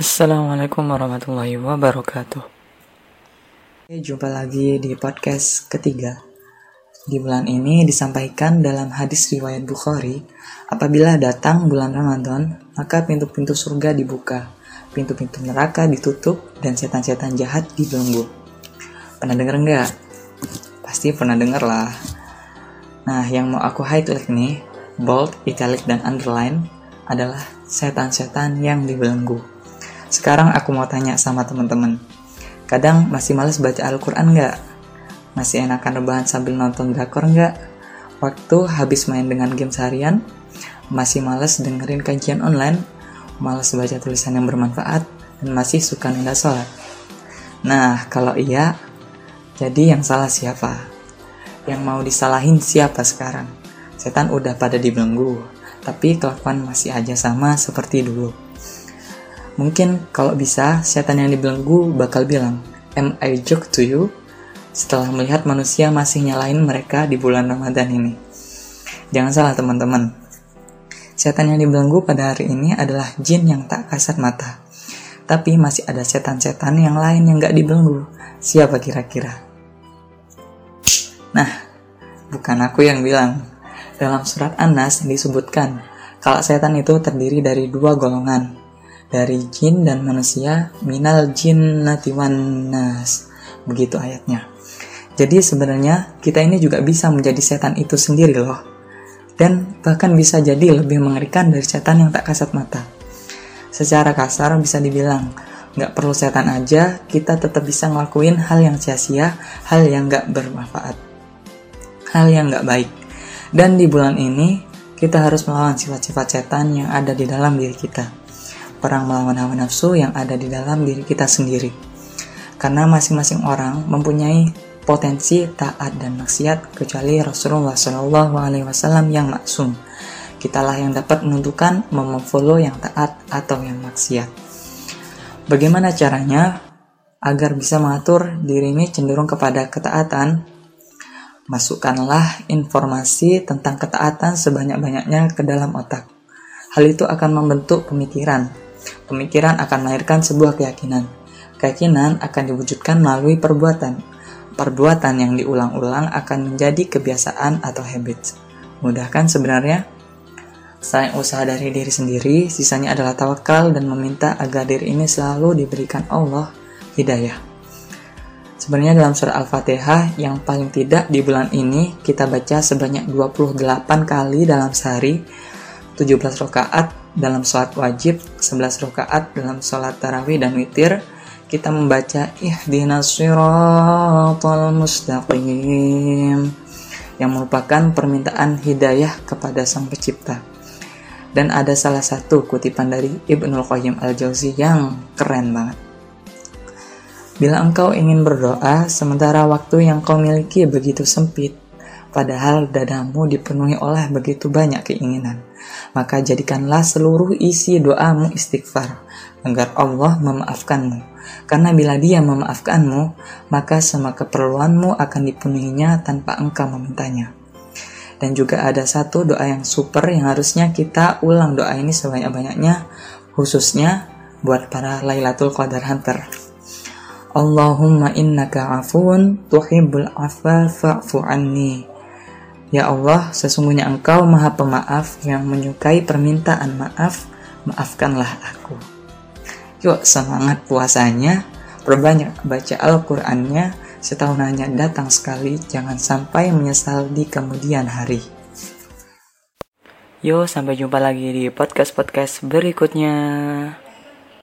Assalamualaikum warahmatullahi wabarakatuh. Jumpa lagi di podcast ketiga. Di bulan ini disampaikan dalam hadis riwayat Bukhari, apabila datang bulan Ramadan, maka pintu-pintu surga dibuka, pintu-pintu neraka ditutup, dan setan-setan jahat dibelenggu. Pernah denger nggak? Pasti pernah denger lah. Nah, yang mau aku highlight nih, bold, italic, dan underline adalah setan-setan yang dibelenggu. Sekarang aku mau tanya sama teman-teman. Kadang masih males baca Al-Quran nggak? Masih enakan rebahan sambil nonton drakor nggak? Waktu habis main dengan game seharian? Masih males dengerin kajian online? Males baca tulisan yang bermanfaat? Dan masih suka nunda sholat? Nah, kalau iya, jadi yang salah siapa? Yang mau disalahin siapa sekarang? Setan udah pada dibelenggu, tapi kelakuan masih aja sama seperti dulu. Mungkin kalau bisa, setan yang dibelenggu bakal bilang, Am I joke to you? Setelah melihat manusia masih nyalain mereka di bulan Ramadan ini. Jangan salah teman-teman. Setan yang dibelenggu pada hari ini adalah jin yang tak kasat mata. Tapi masih ada setan-setan yang lain yang gak dibelenggu. Siapa kira-kira? Nah, bukan aku yang bilang. Dalam surat An-Nas disebutkan kalau setan itu terdiri dari dua golongan, dari jin dan manusia minal jin wan nas. Begitu ayatnya. Jadi sebenarnya kita ini juga bisa menjadi setan itu sendiri loh. Dan bahkan bisa jadi lebih mengerikan dari setan yang tak kasat mata. Secara kasar bisa dibilang, nggak perlu setan aja, kita tetap bisa ngelakuin hal yang sia-sia, hal yang nggak bermanfaat, hal yang nggak baik. Dan di bulan ini, kita harus melawan sifat-sifat setan yang ada di dalam diri kita perang melawan hawa nafsu yang ada di dalam diri kita sendiri. Karena masing-masing orang mempunyai potensi taat dan maksiat kecuali Rasulullah Shallallahu Alaihi Wasallam yang maksum. Kitalah yang dapat menentukan memfollow yang taat atau yang maksiat. Bagaimana caranya agar bisa mengatur diri ini cenderung kepada ketaatan? Masukkanlah informasi tentang ketaatan sebanyak-banyaknya ke dalam otak. Hal itu akan membentuk pemikiran, Pemikiran akan melahirkan sebuah keyakinan. Keyakinan akan diwujudkan melalui perbuatan. Perbuatan yang diulang-ulang akan menjadi kebiasaan atau habit. Mudah kan sebenarnya? Selain usaha dari diri sendiri, sisanya adalah tawakal dan meminta agar diri ini selalu diberikan Allah hidayah. Sebenarnya dalam surah Al-Fatihah yang paling tidak di bulan ini kita baca sebanyak 28 kali dalam sehari, 17 rakaat dalam sholat wajib, 11 rakaat dalam sholat tarawih dan witir, kita membaca ihdinas siratal mustaqim yang merupakan permintaan hidayah kepada Sang Pencipta. Dan ada salah satu kutipan dari Ibnul Qayyim Al-Jauzi yang keren banget. Bila engkau ingin berdoa sementara waktu yang kau miliki begitu sempit, padahal dadamu dipenuhi oleh begitu banyak keinginan. Maka jadikanlah seluruh isi doamu istighfar, agar Allah memaafkanmu. Karena bila dia memaafkanmu, maka semua keperluanmu akan dipenuhinya tanpa engkau memintanya. Dan juga ada satu doa yang super yang harusnya kita ulang doa ini sebanyak-banyaknya, khususnya buat para Lailatul Qadar Hunter. Allahumma innaka afun tuhibbul afwa fa'fu anni. Ya Allah, sesungguhnya Engkau Maha Pemaaf yang menyukai permintaan maaf, maafkanlah aku. Yuk semangat puasanya, perbanyak baca Al-Qur'annya, setahun hanya datang sekali, jangan sampai menyesal di kemudian hari. Yo, sampai jumpa lagi di podcast-podcast berikutnya.